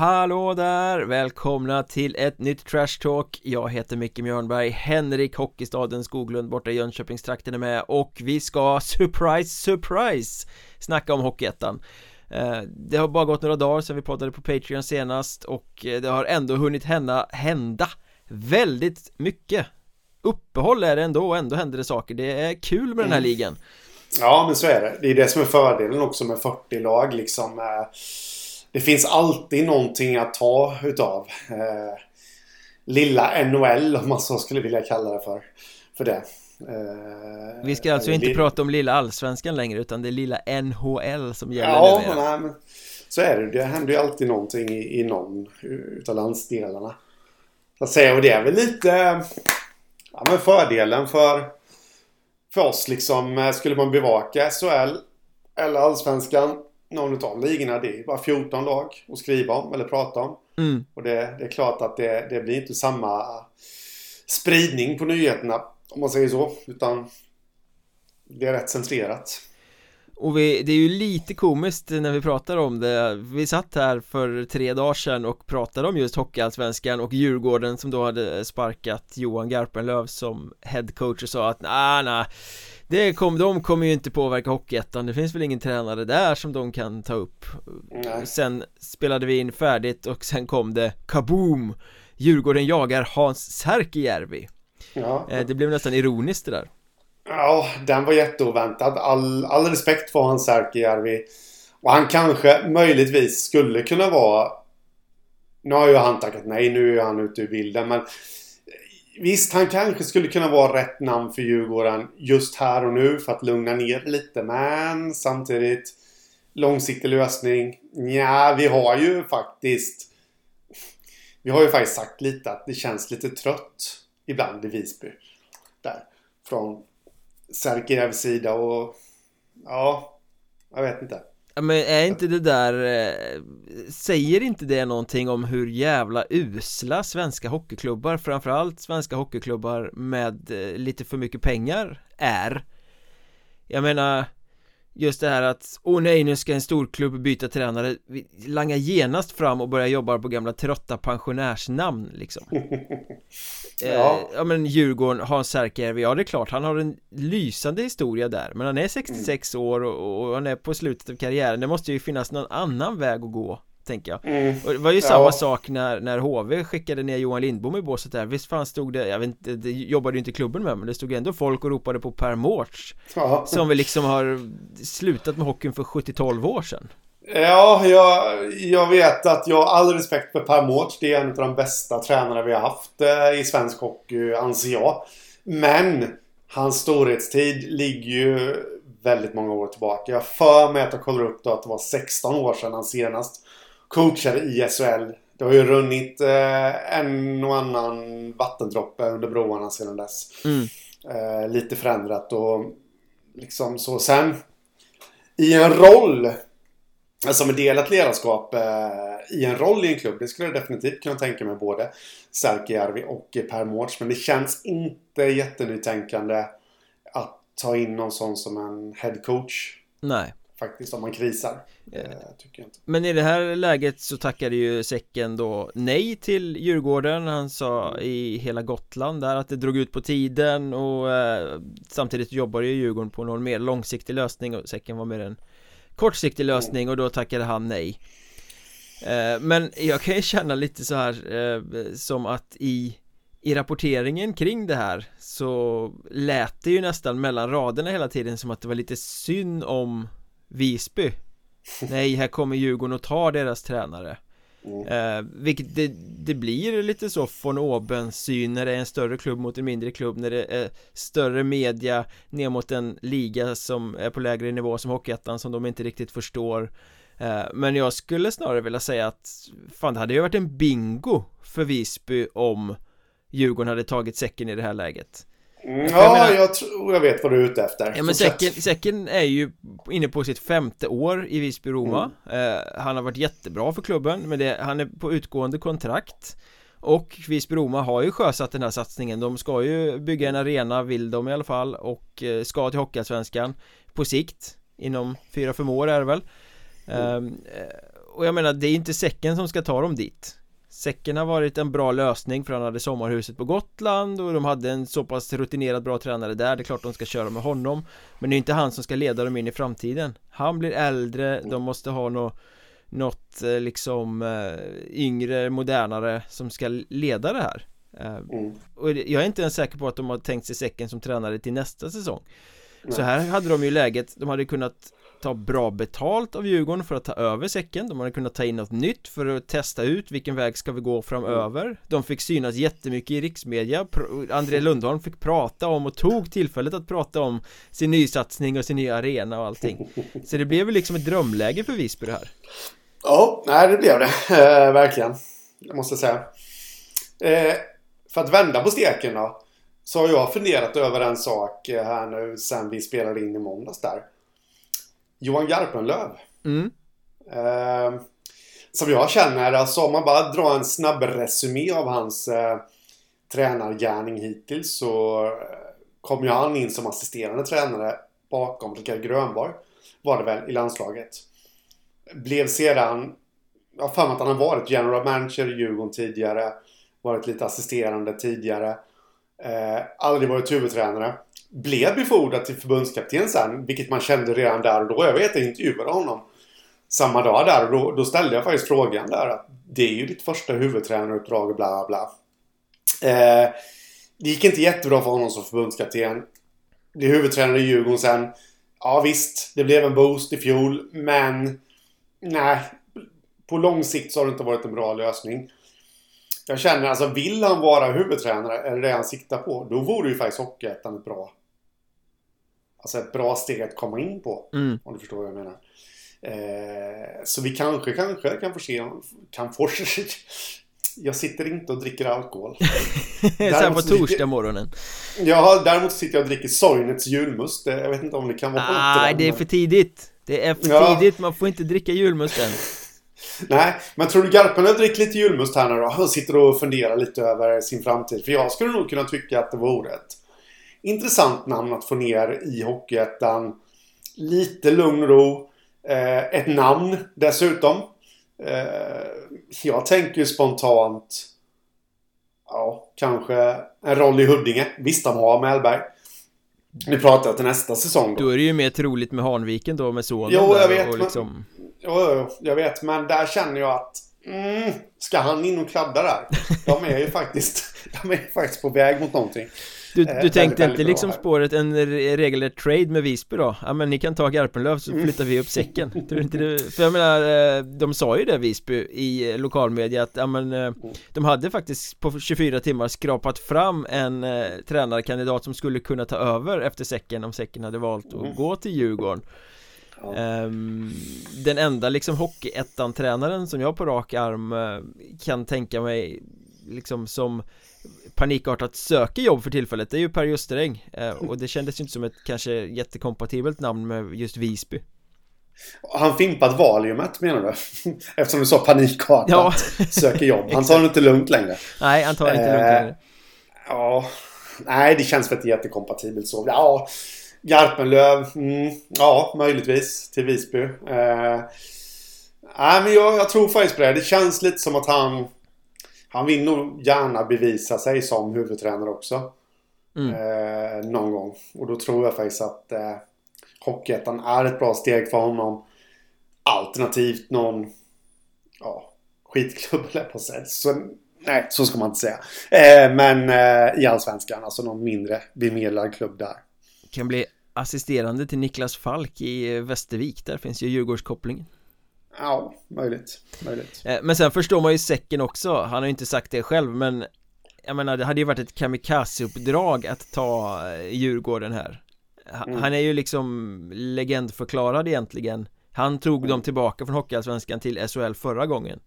Hallå där! Välkomna till ett nytt Trash Talk. Jag heter Micke Mjörnberg Henrik Hockeystaden Skoglund borta i Jönköpingstrakten är med och vi ska, surprise, surprise, snacka om Hockeyettan. Eh, Det har bara gått några dagar sedan vi poddade på Patreon senast och eh, det har ändå hunnit hända, hända väldigt mycket. Uppehåll är det ändå och ändå händer det saker, det är kul med den här mm. ligan. Ja men så är det, det är det som är fördelen också med 40 lag liksom eh, det finns alltid någonting att ta utav. Eh, lilla NHL om man så skulle vilja kalla det för. För det. Eh, Vi ska alltså inte prata om lilla allsvenskan längre utan det är lilla NHL som gäller Ja, nej, men så är det. Det händer ju alltid någonting i, i någon utav landsdelarna. Så att säga, och det är väl lite ja, men fördelen för, för oss liksom. Eh, skulle man bevaka SHL eller allsvenskan någon av ligorna. Det är bara 14 lag att skriva om eller prata om. Mm. Och det, det, är klart att det, det blir inte samma spridning på nyheterna om man säger så. Utan det är rätt centrerat. Och vi, det är ju lite komiskt när vi pratar om det Vi satt här för tre dagar sedan och pratade om just Hockeyallsvenskan och Djurgården som då hade sparkat Johan Garpenlöv som headcoach och sa att nej, nej det kom, de kommer ju inte påverka Hockeyettan, det finns väl ingen tränare där som de kan ta upp Nej. Sen spelade vi in färdigt och sen kom det kaboom! Djurgården jagar Hans Särkijärvi ja. Eh, det blev nästan ironiskt det där Ja, den var jätteoväntad. All, all respekt för Hans Särkijärvi Och han kanske möjligtvis skulle kunna vara Nu har ju han tackat nej, nu är han ute ur bilden men Visst, han kanske skulle kunna vara rätt namn för Djurgården just här och nu för att lugna ner lite. Men samtidigt långsiktig lösning. Nja, vi har ju faktiskt vi har ju faktiskt sagt lite att det känns lite trött ibland i Visby. Där. Från Särkijärvs sida och ja, jag vet inte. Ja, men är inte det där eh, Säger inte det någonting om hur jävla usla svenska hockeyklubbar Framförallt svenska hockeyklubbar med eh, lite för mycket pengar är Jag menar Just det här att, åh nej nu ska en storklubb byta tränare. Vi langar genast fram och börjar jobba på gamla trötta pensionärsnamn liksom. Ja. Eh, ja. men Djurgården, Hans Särkijärvi, ja det är klart han har en lysande historia där. Men han är 66 mm. år och, och han är på slutet av karriären. Det måste ju finnas någon annan väg att gå tänker jag mm. Och det var ju ja. samma sak när, när HV skickade ner Johan Lindbom i båset där Visst fan stod det, jag vet inte, det jobbade ju inte klubben med men det stod ändå folk och ropade på Per Mårts ja. Som väl liksom har slutat med hockeyn för 70-12 år sedan Ja, jag, jag vet att jag har all respekt för Per Mårts. Det är en av de bästa tränare vi har haft eh, i svensk hockey, anser jag. Men hans storhetstid ligger ju väldigt många år tillbaka. Jag för mig att jag kollar upp då att det var 16 år sedan han senast coachade i SHL. Det har ju runnit eh, en och annan vattendroppe under broarna sedan dess. Mm. Eh, lite förändrat och liksom så. Sen i en roll Alltså med delat ledarskap eh, i en roll i en klubb. Det skulle jag definitivt kunna tänka mig både Särkijärvi och Per Mårts. Men det känns inte jättenytänkande att ta in någon sån som en headcoach. Nej faktiskt om man krisar. Eh, tycker jag inte. Men i det här läget så tackade ju Säcken då nej till Djurgården Han sa i hela Gotland där att det drog ut på tiden och eh, samtidigt jobbar ju Djurgården på någon mer långsiktig lösning och Säcken var mer en kortsiktig lösning och då tackade han nej eh, Men jag kan ju känna lite så här eh, som att i i rapporteringen kring det här så lät det ju nästan mellan raderna hela tiden som att det var lite synd om Visby. Nej, här kommer Djurgården och tar deras tränare. Mm. eh, Vilket det, det, blir lite så von oben syn när det är en större klubb mot en mindre klubb När det är större media ner mot en liga som är på lägre nivå som Hockeyettan som de inte riktigt förstår. Eh, Men jag skulle snarare vilja säga att Fan, det hade ju varit en bingo för Visby om Djurgården hade tagit säcken i det här läget ja, jag, menar, jag tror jag vet vad du är ute efter. Ja men säcken, säcken är ju inne på sitt femte år i Visby-Roma mm. eh, Han har varit jättebra för klubben men det, han är på utgående kontrakt Och Visby-Roma har ju sjösatt den här satsningen De ska ju bygga en arena, vill de i alla fall Och eh, ska till Hockeyallsvenskan På sikt Inom fyra, fem år är det väl mm. eh, och jag menar det är inte säcken som ska ta dem dit Säcken har varit en bra lösning för han hade sommarhuset på Gotland och de hade en så pass rutinerad bra tränare där. Det är klart de ska köra med honom. Men det är inte han som ska leda dem in i framtiden. Han blir äldre, de måste ha något Något eh, liksom eh, yngre, modernare som ska leda det här. Eh, mm. Och jag är inte ens säker på att de har tänkt sig Säcken som tränare till nästa säsong. Så här hade de ju läget, de hade kunnat ta bra betalt av Djurgården för att ta över säcken. De hade kunnat ta in något nytt för att testa ut vilken väg ska vi gå framöver De fick synas jättemycket i riksmedia. André Lundholm fick prata om och tog tillfället att prata om sin nysatsning och sin nya arena och allting. Så det blev väl liksom ett drömläge för Visby det här. Ja, nej det blev det. Eh, verkligen. Jag måste säga. Eh, För att vända på steken då Så har jag funderat över en sak här nu sen vi spelade in i måndags där Johan Garpenlöv. Mm. Eh, som jag känner, alltså om man bara drar en snabb resumé av hans eh, tränargärning hittills så eh, kom ju han in som assisterande tränare bakom Rickard Grönborg. Var det väl i landslaget. Blev sedan, jag har för mig att han har varit general manager i Djurgården tidigare. Varit lite assisterande tidigare. Eh, aldrig varit huvudtränare blev befordrad till förbundskapten sen. Vilket man kände redan där och då. Jag vet jag intervjuade honom samma dag där och då, då ställde jag faktiskt frågan där. Att det är ju ditt första huvudtränaruppdrag och bla bla. Eh, det gick inte jättebra för honom som förbundskapten. Det är huvudtränare i Djurgården sen. Ja visst, det blev en boost i fjol. Men nej, på lång sikt så har det inte varit en bra lösning. Jag känner alltså, vill han vara huvudtränare, eller det han siktar på, då vore ju faktiskt Hockeyettan ett bra Alltså ett bra steg att komma in på. Mm. Om du förstår vad jag menar. Eh, så vi kanske, kanske kan få se, kan få Jag sitter inte och dricker alkohol. Såhär på torsdag morgonen. Ja, däremot sitter jag och dricker Soinets julmust. Jag vet inte om det kan vara Nej, det är för tidigt. Det är för ja. tidigt, man får inte dricka julmust än. Nej, men tror du Garpenlöv dricker lite julmust här nu då? Han sitter och funderar lite över sin framtid. För jag skulle nog kunna tycka att det vore ett intressant namn att få ner i Hockeyettan. Lite lugn och ro. Eh, ett namn dessutom. Eh, jag tänker spontant Ja, kanske en roll i Huddinge. Visst, de har Mellberg. Nu pratar jag till nästa säsong då. Då är det ju mer troligt med Hanviken då med sonen Jo, jag vet. Och liksom... men, jo, jo, jag vet. Men där känner jag att mm, Ska han in och kladda där? De är ju faktiskt De är faktiskt på väg mot någonting du, du eh, tänkte inte liksom spåret en regelrätt trade med Visby då? Ja men ni kan ta Garpenlöv så mm. flyttar vi upp säcken Tror du inte det? För jag menar, eh, de sa ju det Visby i lokalmedia att ja men eh, mm. De hade faktiskt på 24 timmar skrapat fram en eh, tränarkandidat som skulle kunna ta över efter säcken om säcken hade valt att mm. gå till Djurgården Ja. Um, den enda liksom hockeyettan-tränaren som jag på rak arm uh, kan tänka mig liksom som panikartat söker jobb för tillfället det är ju Per Justeräng eh, och det kändes ju inte som ett kanske jättekompatibelt namn med just Visby. Han fimpat valiumet menar du? Eftersom du sa panikartat ja. söker jobb. Han tar det inte lugnt längre. Nej, han tar det inte lugnt längre. eh, Ja. Nej, det känns väl inte jättekompatibelt så. Ja Garpenlöv mm, Ja, möjligtvis till Visby. Eh, Nej, men jag, jag tror faktiskt på det Det känns lite som att han han vill nog gärna bevisa sig som huvudtränare också. Mm. Eh, någon gång. Och då tror jag faktiskt att eh, Hockeyettan är ett bra steg för honom. Alternativt någon ja, skitklubb eller på sätt. Så, nej, så ska man inte säga. Eh, men eh, i Allsvenskan, alltså någon mindre bemedlad klubb där. Kan bli assisterande till Niklas Falk i Västervik. Där finns ju Djurgårdskopplingen. Ja, möjligt, möjligt eh, Men sen förstår man ju säcken också Han har ju inte sagt det själv men Jag menar det hade ju varit ett kamikaze-uppdrag att ta eh, Djurgården här mm. Han är ju liksom legendförklarad egentligen Han tog mm. dem tillbaka från Hockeyallsvenskan till SHL förra gången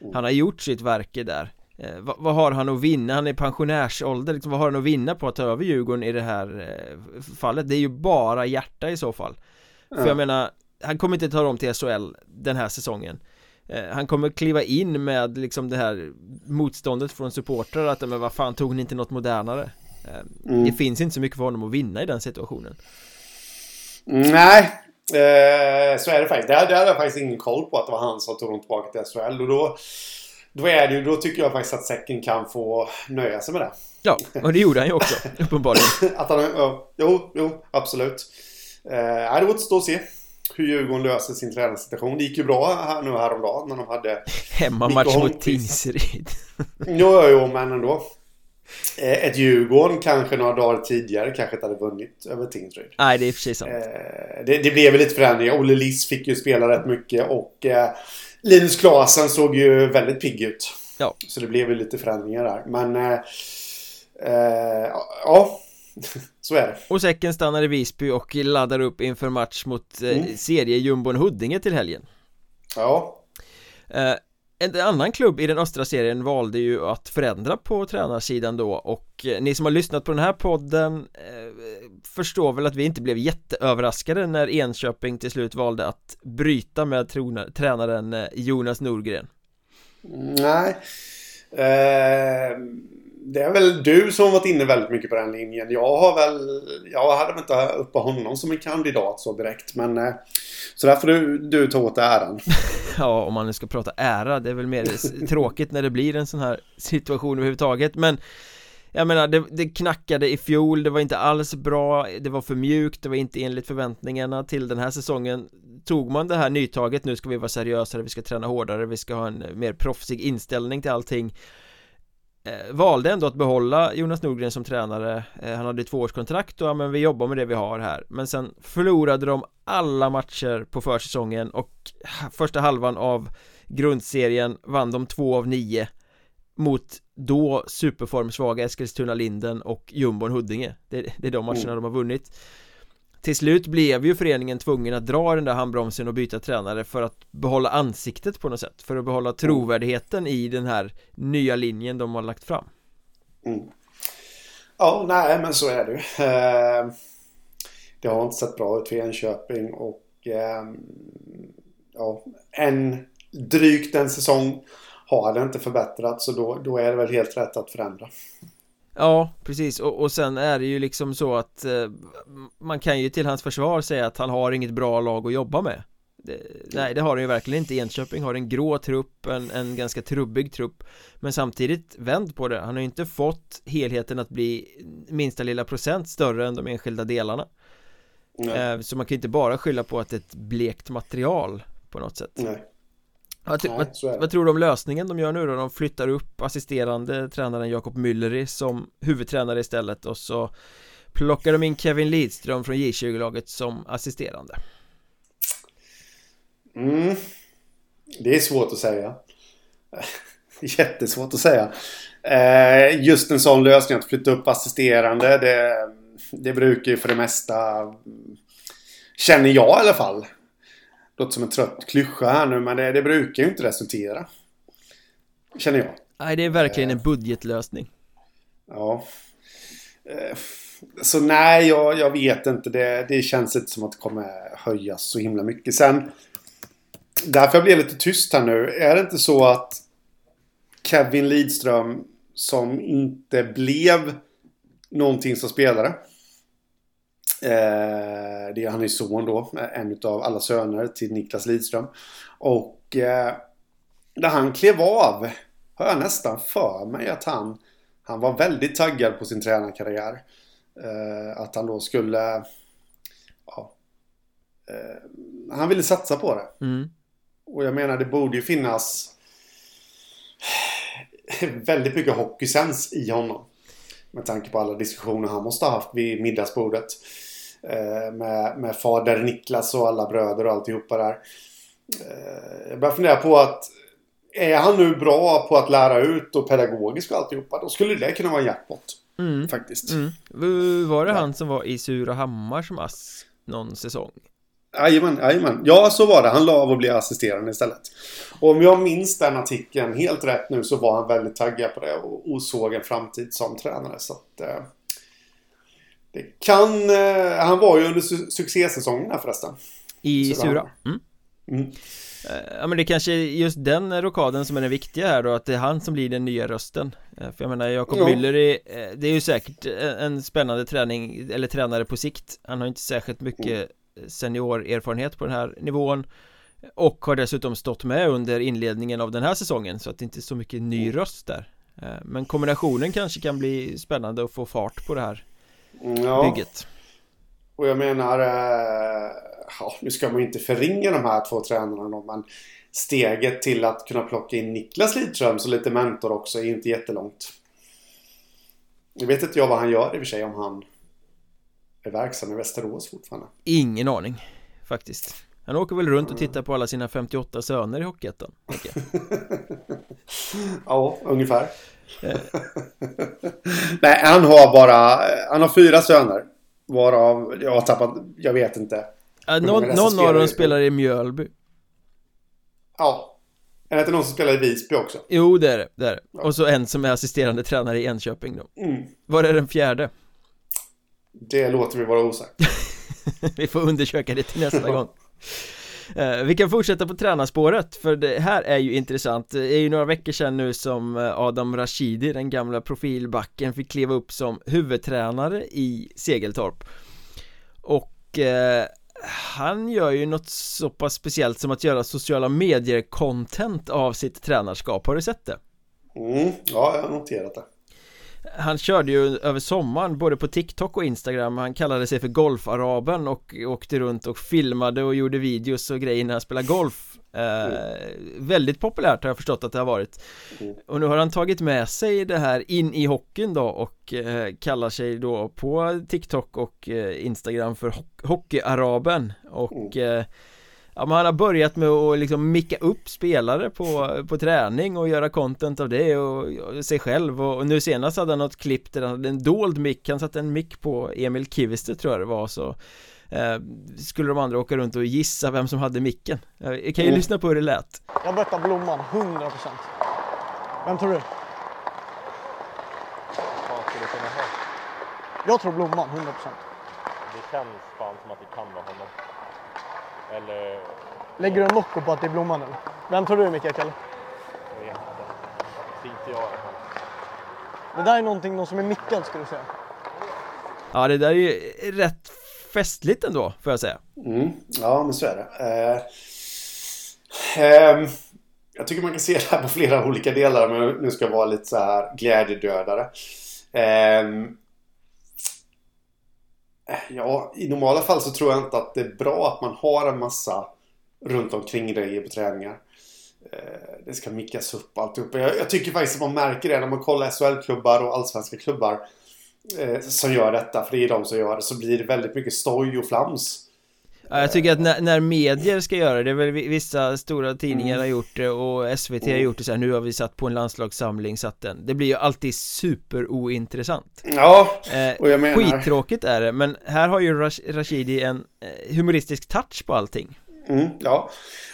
mm. Han har gjort sitt verke där eh, vad, vad, har han att vinna? Han är pensionärsålder, liksom, vad har han att vinna på att ta över Djurgården i det här eh, fallet? Det är ju bara hjärta i så fall För jag menar, han kommer inte ta dem till SHL den här säsongen eh, han kommer kliva in med liksom det här motståndet från supportrar att men vad fan tog ni inte något modernare? Eh, mm. Det finns inte så mycket för honom att vinna i den situationen Nej, Eh, så är det faktiskt. Där, där hade jag faktiskt ingen koll på att det var han som tog dem tillbaka till SHL. Och då, då, är det då tycker jag faktiskt att Säcken kan få nöja sig med det. Ja, och det gjorde han ju också, uppenbarligen. att han, ja, jo, jo, absolut. Eh, det återstår att se hur Djurgården löser sin tränarsituation. Det gick ju bra här nu häromdagen när de hade... Hemmamatch mot Tingsryd. jo, jo, men ändå. Eh, ett Djurgården kanske några dagar tidigare kanske inte hade vunnit över Tingsryd. Nej, det är sig sant. Eh, det, det blev lite förändringar. Olle Liss fick ju spela rätt mycket och eh, Linus Klasen såg ju väldigt pigg ut. Ja. Så det blev väl lite förändringar där. Men... Eh, ja. Så är det. Och säcken stannar i Visby och laddar upp inför match mot eh, mm. seriejumbon Huddinge till helgen. Ja. Eh, en annan klubb i den östra serien valde ju att förändra på tränarsidan då och eh, ni som har lyssnat på den här podden eh, förstår väl att vi inte blev jätteöverraskade när Enköping till slut valde att bryta med tränaren Jonas Norgren. Nej. Eh, det är väl du som varit inne väldigt mycket på den linjen. Jag har väl... Jag hade väl inte uppe honom som en kandidat så direkt men... Eh, så där får du, du ta åt äran. ja, om man nu ska prata ära, det är väl mer tråkigt när det blir en sån här situation överhuvudtaget men jag menar, det, det, knackade i fjol, det var inte alls bra, det var för mjukt, det var inte enligt förväntningarna till den här säsongen Tog man det här nytaget, nu ska vi vara seriösare, vi ska träna hårdare, vi ska ha en mer proffsig inställning till allting eh, valde ändå att behålla Jonas Nordgren som tränare. Eh, Han hade tvåårskontrakt och ja, men vi jobbar med det vi har här. Men sen förlorade de alla matcher på försäsongen och första halvan av grundserien vann de två av nio mot då superformsvaga Eskilstuna-Linden och jumbon Huddinge det, det är de matcherna mm. de har vunnit till slut blev ju föreningen tvungen att dra den där handbromsen och byta tränare för att behålla ansiktet på något sätt. För att behålla trovärdigheten i den här nya linjen de har lagt fram. Mm. Ja, nej men så är det ju. Eh, Det har inte sett bra ut för Enköping och eh, Ja, en drygt en säsong har det inte förbättrats så då, då är det väl helt rätt att förändra. Ja, precis. Och, och sen är det ju liksom så att eh, man kan ju till hans försvar säga att han har inget bra lag att jobba med. Det, Nej, det har han ju verkligen inte. Enköping har en grå trupp, en, en ganska trubbig trupp. Men samtidigt, vänd på det, han har ju inte fått helheten att bli minsta lilla procent större än de enskilda delarna. Eh, Så man kan ju inte bara skylla på att det är ett blekt material på något sätt. Nej vad, vad, vad, tror du om lösningen de gör nu då? De flyttar upp assisterande tränaren Jakob Mülleri som huvudtränare istället och så plockar de in Kevin Lidström från J20-laget som assisterande. Mm. Det är svårt att säga. Jättesvårt att säga. Eh, just en sån lösning att flytta upp assisterande det, det brukar ju för det mesta Känner jag i alla fall låter som en trött klyscha här nu men det, det brukar ju inte resultera. Känner jag. Nej, det är verkligen en budgetlösning. Ja. Eh, så nej, jag, jag vet inte. Det, det känns inte som att det kommer höjas så himla mycket. Sen, därför jag blev lite tyst här nu. Är det inte så att Kevin Lidström som inte blev någonting som spelare Eh, det är han är son då, en av alla söner till Niklas Lidström. Och eh, när han klev av har jag nästan för mig att han, han var väldigt taggad på sin tränarkarriär. Eh, att han då skulle... Ja, eh, han ville satsa på det. Mm. Och jag menar det borde ju finnas väldigt mycket hockeysens i honom. Med tanke på alla diskussioner han måste ha haft vid middagsbordet. Eh, med, med fader Niklas och alla bröder och alltihopa där. Eh, jag börjar fundera på att är han nu bra på att lära ut och pedagogiskt och alltihopa då skulle det kunna vara en jackpot. Mm. Faktiskt. Mm. Var det ja. han som var i Surahammar som ass någon säsong? Jajamän, jajamän. Ja, så var det. Han la av och blev assisterande istället. Och om jag minns den artikeln helt rätt nu så var han väldigt taggad på det och, och såg en framtid som tränare. Så att, eh, det kan... Eh, han var ju under su här förresten. I Sura? Mm. Mm. Eh, ja men det kanske är just den rokaden som är den viktiga här då Att det är han som blir den nya rösten eh, För jag menar Jakob ja. Müller är, Det är ju säkert en spännande träning Eller tränare på sikt Han har inte särskilt mycket mm. seniorerfarenhet på den här nivån och har dessutom stått med under inledningen av den här säsongen så att det inte är så mycket ny röst där Men kombinationen kanske kan bli spännande att få fart på det här ja. bygget. Och jag menar ja, Nu ska man ju inte förringa de här två tränarna då, men Steget till att kunna plocka in Niklas Lidström som lite mentor också är inte jättelångt. Nu vet inte jag vad han gör i och för sig om han är verksam i Västerås fortfarande. Ingen aning faktiskt. Han åker väl runt och tittar på alla sina 58 söner i Hockeyettan Ja, ungefär. eh. Nej, han har bara Han har fyra söner Varav jag har tappat Jag vet inte äh, Någon, någon av dem spelar i Mjölby Ja är det inte någon som spelar i Visby också? Jo det är det, det är det. Och så en som är assisterande tränare i Enköping då mm. Var är den fjärde? Det låter vi vara osagt Vi får undersöka det till nästa gång eh, Eh, vi kan fortsätta på tränarspåret för det här är ju intressant. Det är ju några veckor sedan nu som eh, Adam Rashidi, den gamla profilbacken, fick kliva upp som huvudtränare i Segeltorp. Och eh, han gör ju något så pass speciellt som att göra sociala medier-content av sitt tränarskap, har du sett det? Mm, ja, jag har noterat det han körde ju över sommaren både på TikTok och Instagram Han kallade sig för Golfaraben och åkte runt och filmade och gjorde videos och grejer när han spelade golf eh, mm. Väldigt populärt har jag förstått att det har varit mm. Och nu har han tagit med sig det här in i hockeyn då och eh, kallar sig då på TikTok och eh, Instagram för Hockeyaraben och mm. eh, Ja men han har börjat med att liksom micka upp spelare på, på träning och göra content av det och, och sig själv. Och, och, nu senast hade han något klipp där han hade en dold mick, han satte en mick på Emil Kivister tror jag det var så eh, Skulle de andra åka runt och gissa vem som hade micken. Jag kan ju mm. lyssna på hur det lät. Jag bettar Blomman, 100% Vem tror du? Jag tror Blomman, 100% Det känns fan som att det kan vara honom eller... Lägger du en Nocco på att det är Blomman eller? Vem tror du Mikael? Jag vet inte. Inte jag Det där är någonting, någon som är mickad skulle du säga. Ja det där är ju rätt festligt ändå får jag säga. Mm. Ja men så är det. Eh, eh, jag tycker man kan se det här på flera olika delar men nu ska jag vara lite så här glädjedödare. Eh, Ja, i normala fall så tror jag inte att det är bra att man har en massa runt omkring grejer på träningar. Eh, det ska mickas upp alltihopa. Jag, jag tycker faktiskt att man märker det när man kollar SHL-klubbar och allsvenska klubbar eh, som gör detta, för det är de som gör det, så blir det väldigt mycket stoj och flams. Ja, jag tycker att när, när, medier ska göra det, väl vissa stora tidningar mm. har gjort det och SVT mm. har gjort det så här, nu har vi satt på en landslagssamling, satt den Det blir ju alltid superointressant Ja, eh, och jag menar Skittråkigt är det, men här har ju Rashidi en eh, humoristisk touch på allting mm, Ja,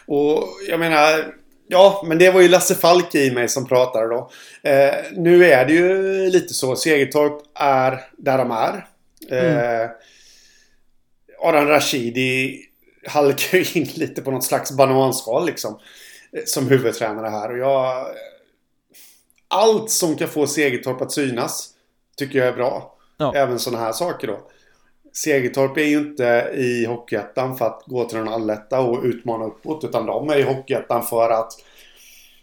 och jag menar Ja, men det var ju Lasse Falk i mig som pratade då. Eh, nu är det ju lite så. Segertorp är där de är. Eh, mm. Aran Rashidi halkar ju in lite på något slags bananskal liksom. Som huvudtränare här. Och jag... Allt som kan få Segertorp att synas tycker jag är bra. Ja. Även sådana här saker då. Segertorp är ju inte i Hockeyettan för att gå till den alletta och utmana uppåt. Utan de är i Hockeyettan för att...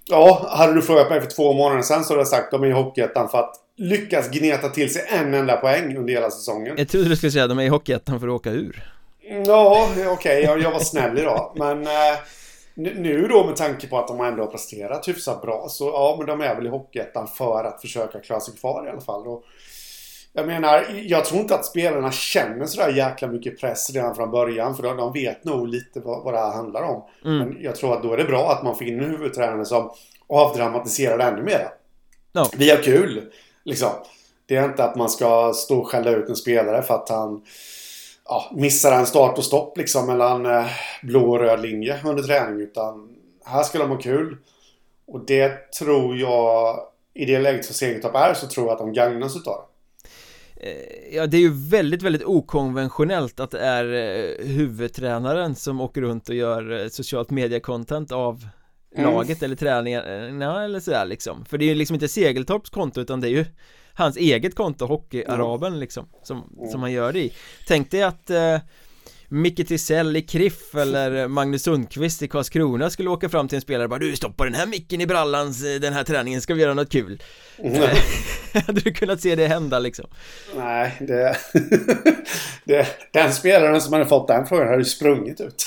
Ja, hade du frågat mig för två månader sedan så hade jag sagt att de är i Hockeyettan för att lyckas gneta till sig en enda poäng under hela säsongen. Jag trodde du skulle säga att de är i Hockeyettan för att åka ur. Ja, okej, okay, jag, jag var snäll idag. Men eh, nu då med tanke på att de ändå har presterat hyfsat bra så ja, men de är väl i Hockeyettan för att försöka klara sig kvar i alla fall. Och, jag menar, jag tror inte att spelarna känner sådär jäkla mycket press redan från början. För de, de vet nog lite vad, vad det här handlar om. Mm. Men jag tror att då är det bra att man får in en huvudtränare som avdramatiserar det ännu mer. No. Vi har kul! Liksom. Det är inte att man ska stå och skälla ut en spelare för att han ja, missar en start och stopp liksom mellan eh, blå och röd linje under träning. Utan här ska de ha kul. Och det tror jag, i det läget som Segertorp är, så tror jag att de gagnas utav det. Eh, ja, det är ju väldigt, väldigt okonventionellt att det är eh, huvudtränaren som åker runt och gör eh, socialt media-content av laget eller träningen, eller sådär liksom. För det är ju liksom inte Segeltorps konto utan det är ju hans eget konto, Hockeyaraben liksom som, som han gör det i. Tänk dig att eh, Micke Tisell i Kriff eller Magnus Sundqvist i Karlskrona skulle åka fram till en spelare och bara Du stoppa den här micken i brallan den här träningen, ska vi göra något kul? Mm. Hade du kunnat se det hända liksom? Nej, det, det... Den spelaren som hade fått den frågan hade ju sprungit ut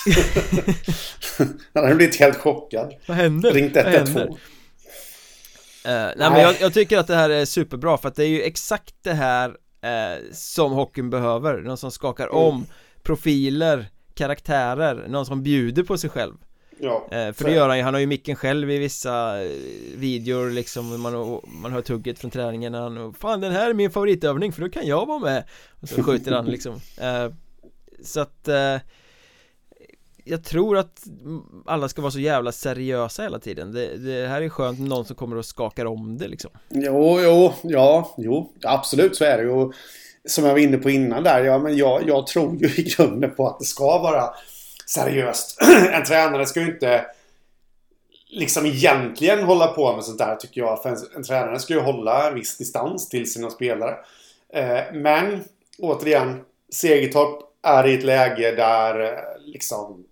Han hade blivit helt chockad Vad händer? Ringt 112 uh, nej, nej men jag, jag, tycker att det här är superbra för att det är ju exakt det här uh, som hockeyn behöver Någon som skakar mm. om profiler, karaktärer, någon som bjuder på sig själv. Ja, eh, för det gör han ju, han har ju micken själv i vissa eh, videor liksom Man, man hör tugget från träningen han Fan den här är min favoritövning för då kan jag vara med. Och så skjuter han liksom. Eh, Så att eh, Jag tror att alla ska vara så jävla seriösa hela tiden. Det, det här är skönt med någon som kommer och skakar om det liksom. Jo, jo, ja, jo Absolut så är det ju som jag var inne på innan där, ja men jag, jag tror ju i grunden på att det ska vara seriöst. en tränare ska ju inte liksom egentligen hålla på med sånt där tycker jag. För en, en tränare ska ju hålla en viss distans till sina spelare. Eh, men återigen, Segertorp är i ett läge där eh, liksom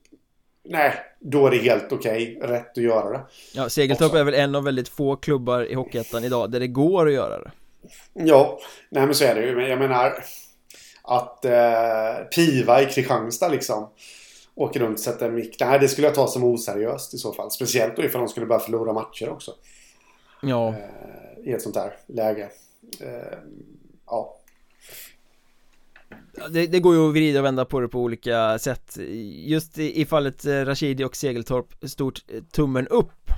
Nej, då är det helt okej, okay, rätt att göra det. Ja, Segeltorp är väl en av väldigt få klubbar i Hockeyettan idag där det går att göra det. Ja, nej men så är det ju. Men jag menar att eh, Piva i Kristianstad liksom åker runt och sätter en mick. Nej, det skulle jag ta som oseriöst i så fall. Speciellt då ifall de skulle börja förlora matcher också. Ja. Eh, I ett sånt här läge. Eh, ja. Det, det, går ju att vrida och vända på det på olika sätt Just i, i fallet eh, Rashidi och Segeltorp Stort eh, tummen upp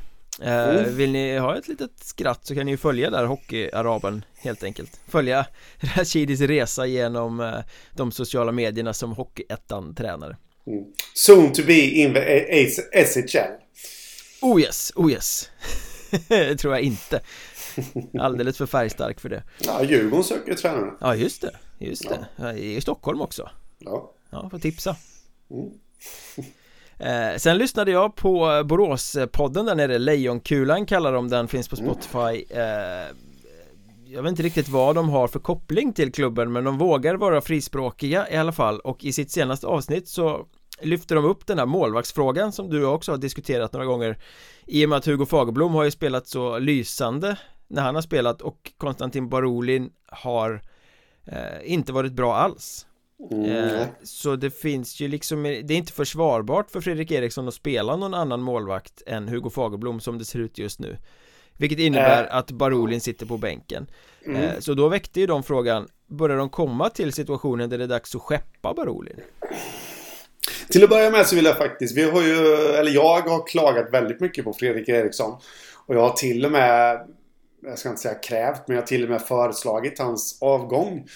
Mm. Vill ni ha ett litet skratt så kan ni ju följa där Hockeyaraben helt enkelt. Följa Rashidis resa genom eh, de sociala medierna som Hockeyettan-tränare mm. Soon to be in the SHL Oh yes, oh yes. Det tror jag inte. Alldeles för färgstark för det. Ja, Djurgården söker tränare Ja, just det, just det. Ja. I Stockholm också. Ja. Ja, får tipsa. Mm. Eh, sen lyssnade jag på Boråspodden där nere, Lejonkulan kallar de den, finns på mm. Spotify. Eh, Jag vet inte riktigt vad de har för koppling till klubben men de vågar vara frispråkiga i alla fall. Och i sitt senaste avsnitt så lyfter de upp den här målvaktsfrågan som du också har diskuterat några gånger. I och med att Hugo Fagerblom har ju spelat så lysande när han har spelat och Konstantin Barolin har eh, inte varit bra alls Mm. Eh, så det finns ju liksom, det är inte försvarbart för Fredrik Eriksson att spela någon annan målvakt än Hugo Fagerblom som det ser ut just nu Vilket innebär äh. att Barolin sitter på bänken mm. Eh, så då väckte ju de frågan Börjar de komma till situationen där det är dags att skeppa Barolin? Till att börja med så vill jag faktiskt, vi har ju, eller jag har klagat väldigt mycket på Fredrik Eriksson Och jag har till och med, jag ska inte säga krävt, men jag har till och med föreslagit hans avgång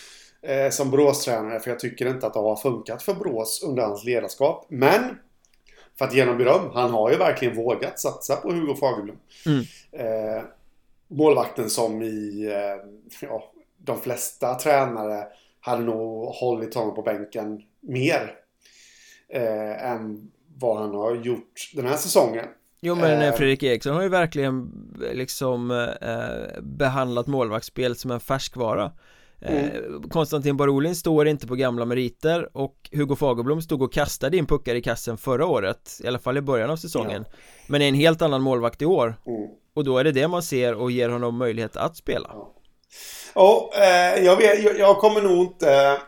eh, som Borås-tränare för jag tycker inte att det har funkat för Borås under hans ledarskap. Men för att ge honom beröm, han har ju verkligen vågat satsa på Hugo Fagerblom. Mm. Eh, målvakten som i eh, ja, de flesta tränare hade nog hållit honom på bänken mer eh, än vad han har gjort den här säsongen. Jo men eh, Fredrik Eriksson har ju verkligen liksom eh, behandlat målvaktsspel som en färskvara Mm. Eh, Konstantin Barolin står inte på gamla meriter och Hugo Fagerblom stod och kastade in puckar i kassen förra året I alla fall i början av säsongen ja. Men är en helt annan målvakt i år mm. Och då är det det man ser och ger honom möjlighet att spela Ja, ja eh, jag, vet, jag, jag, kommer nog inte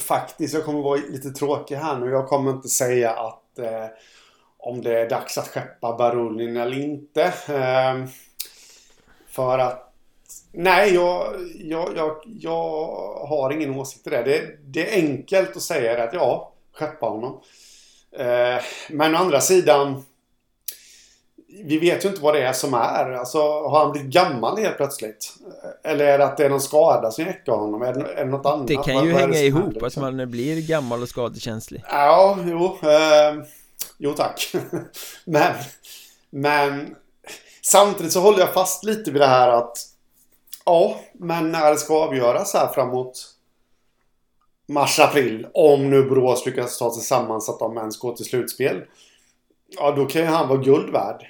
Faktiskt, jag kommer vara lite tråkig här nu Jag kommer inte säga att eh, Om det är dags att skeppa Barolin eller inte eh, För att Nej, jag, jag, jag, jag har ingen åsikt i det. det. Det är enkelt att säga att ja, skeppa honom. Eh, men å andra sidan vi vet ju inte vad det är som är. Alltså, har han blivit gammal helt plötsligt? Eller är det att det är någon skada som jäckar honom? Är det, är det något annat? Det kan ju vad, hänga ihop, händer, liksom? att man blir gammal och skadekänslig. Ja, jo. Eh, jo tack. men, men samtidigt så håller jag fast lite vid det här att Ja, men när det ska avgöras här framåt mars-april. Om nu Borås lyckas ta sig samman så att de ens går till slutspel. Ja, då kan ju han vara guld värd.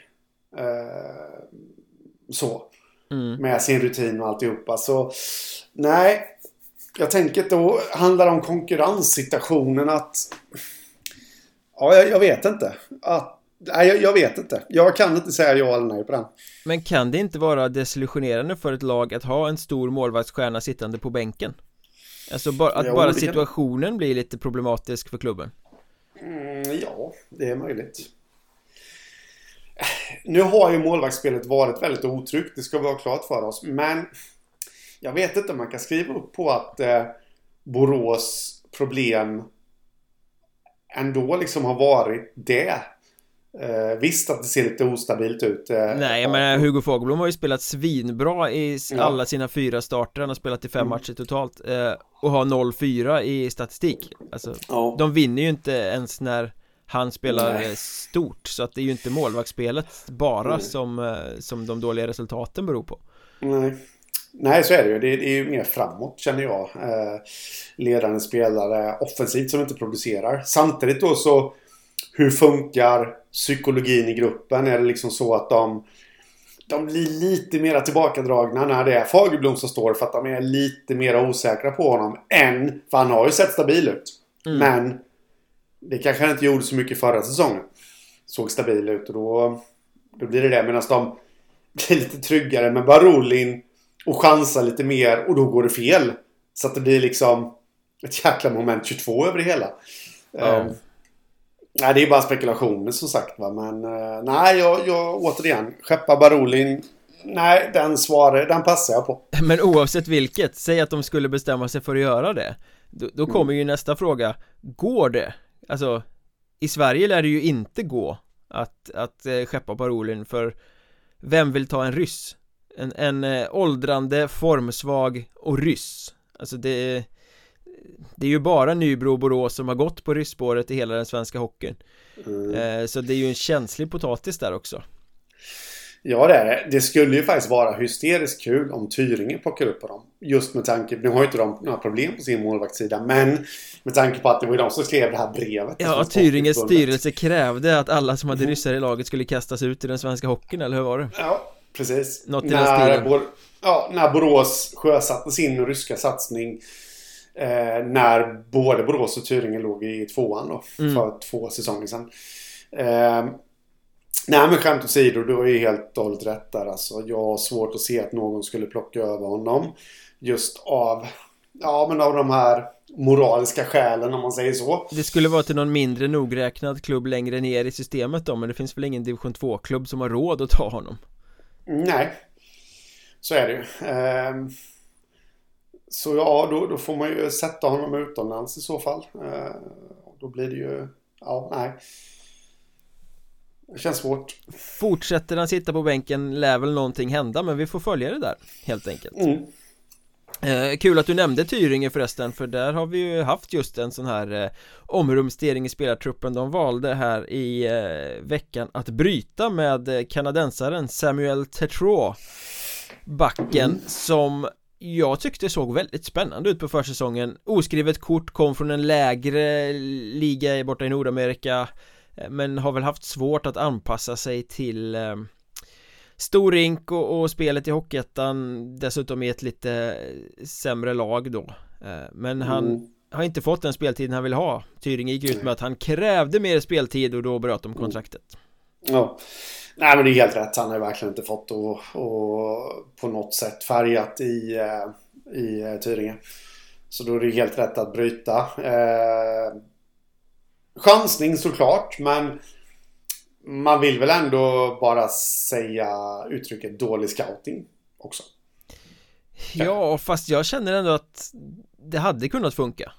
Eh, så. Mm. Med sin rutin och alltihopa. Så nej. Jag tänker att då handlar det om konkurrenssituationen att Ja, jag, jag vet inte. Att, nej, jag, jag, vet inte. Jag kan inte säga ja eller nej på den. Men kan det inte vara desillusionerande för ett lag att ha en stor målvaktsstjärna sittande på bänken? Alltså bara, att Jo, bara situationen blir lite problematisk för klubben Mm, ja, det är möjligt. Nu har ju målvaktsspelet varit väldigt otryggt, det ska vi ha klart för oss. Men jag vet inte om man kan skriva upp på att eh, Borås problem ändå liksom har varit det. Eh, visst att det ser lite ostabilt ut. Eh, Nej, jag menar Hugo Fagerblom har ju spelat svinbra i Ja. alla sina fyra starter Han har spelat i fem Mm. matcher totalt eh, Och har 0-4 i statistik Alltså, Ja. de vinner ju inte ens när han spelar Nej. eh, stort Så att det är ju inte målvaktsspelet bara Mm. som, eh, som de dåliga resultaten beror på Nej. Nej, så är det ju. Det, det är ju mer framåt känner jag. Eh, ledande spelare offensivt som inte producerar. Samtidigt då så hur funkar psykologin i gruppen? Är det liksom så att de de blir lite mer tillbakadragna när det är Fagerblom som står för att de är lite mer osäkra på honom än, för han har ju sett stabil ut. Mm. Men det kanske han inte gjorde så mycket förra säsongen. Såg stabil ut och då, då blir det det. Medan de blir lite tryggare med Barolin och chansar lite mer och då går det fel. Så att det blir liksom ett jäkla moment 22 över det hela. Ja. Eh, nej, det är bara spekulationer som sagt va. Men eh, nej, jag, jag återigen. Skeppa Barolin. Nej, den svarar, den passar jag på. Men oavsett vilket, säg att de skulle bestämma sig för att göra det Då, då kommer ju nästa fråga Går det? Alltså I Sverige lär det ju inte gå Att, att eh, skeppa parolin för Vem vill ta en ryss? En, en eh, åldrande, formsvag och ryss Alltså det Det är ju bara Nybro och Borås som har gått på rysspåret i hela den svenska hockeyn Mm. eh, Så det är ju en känslig potatis där också Ja, det är det. Det skulle ju faktiskt vara hysteriskt kul om Tyringe plockar upp på dem. Just med tanke Nu har ju inte de några problem på sin målvaktssida. Men med tanke på att det var ju de som skrev det här brevet. Ja, Tyringes styrelse krävde att alla som hade ryssar i laget skulle kastas ut i den svenska hockeyn, eller hur var det? Ja, precis. Något i den när, stilen. Bor- ja, när Borås sjösatte sin ryska satsning. Eh, när både Borås och Tyringe låg i tvåan då. Mm. För två säsonger sedan. Eh, nej men skämt åsido, du har ju helt och hållet rätt där alltså. Jag har svårt att se att någon skulle plocka över honom. Just av, ja men av de här moraliska skälen om man säger så. Det skulle vara till någon mindre nogräknad klubb längre ner i systemet då, men det finns väl ingen division 2-klubb som har råd att ta honom? Nej, så är det ju. Ehm, så ja, då, då får man ju sätta honom utomlands i så fall. Och då blir det ju, ja, nej. Det känns svårt. Fortsätter han sitta på bänken lär väl någonting hända, men vi får följa det där, helt enkelt Mm. eh, Kul att du nämnde Tyringe förresten, för där har vi ju haft just en sån här eh, omrumstering i spelartruppen De valde här i eh, veckan att bryta med eh, kanadensaren Samuel Tetroux Backen som jag tyckte såg väldigt spännande ut på försäsongen. Oskrivet kort, kom från en lägre liga borta i Nordamerika eh, Men har väl haft svårt att anpassa sig till eh, Stor rink och, och spelet i Hockeyettan Dessutom i ett lite eh, sämre lag då. Eh, Men han Mm. har inte fått den speltiden han vill ha. Tyringe gick ut med att han krävde mer speltid och då bröt de kontraktet Ja. Nej men det är helt rätt. Han har ju verkligen inte fått och, och på något sätt färgat i, eh, i eh, Tyringe. Så då är det ju helt rätt att bryta. Eh, chansning såklart men man vill väl ändå bara säga uttrycket dålig scouting också. Ja, fast jag känner ändå att det hade kunnat funka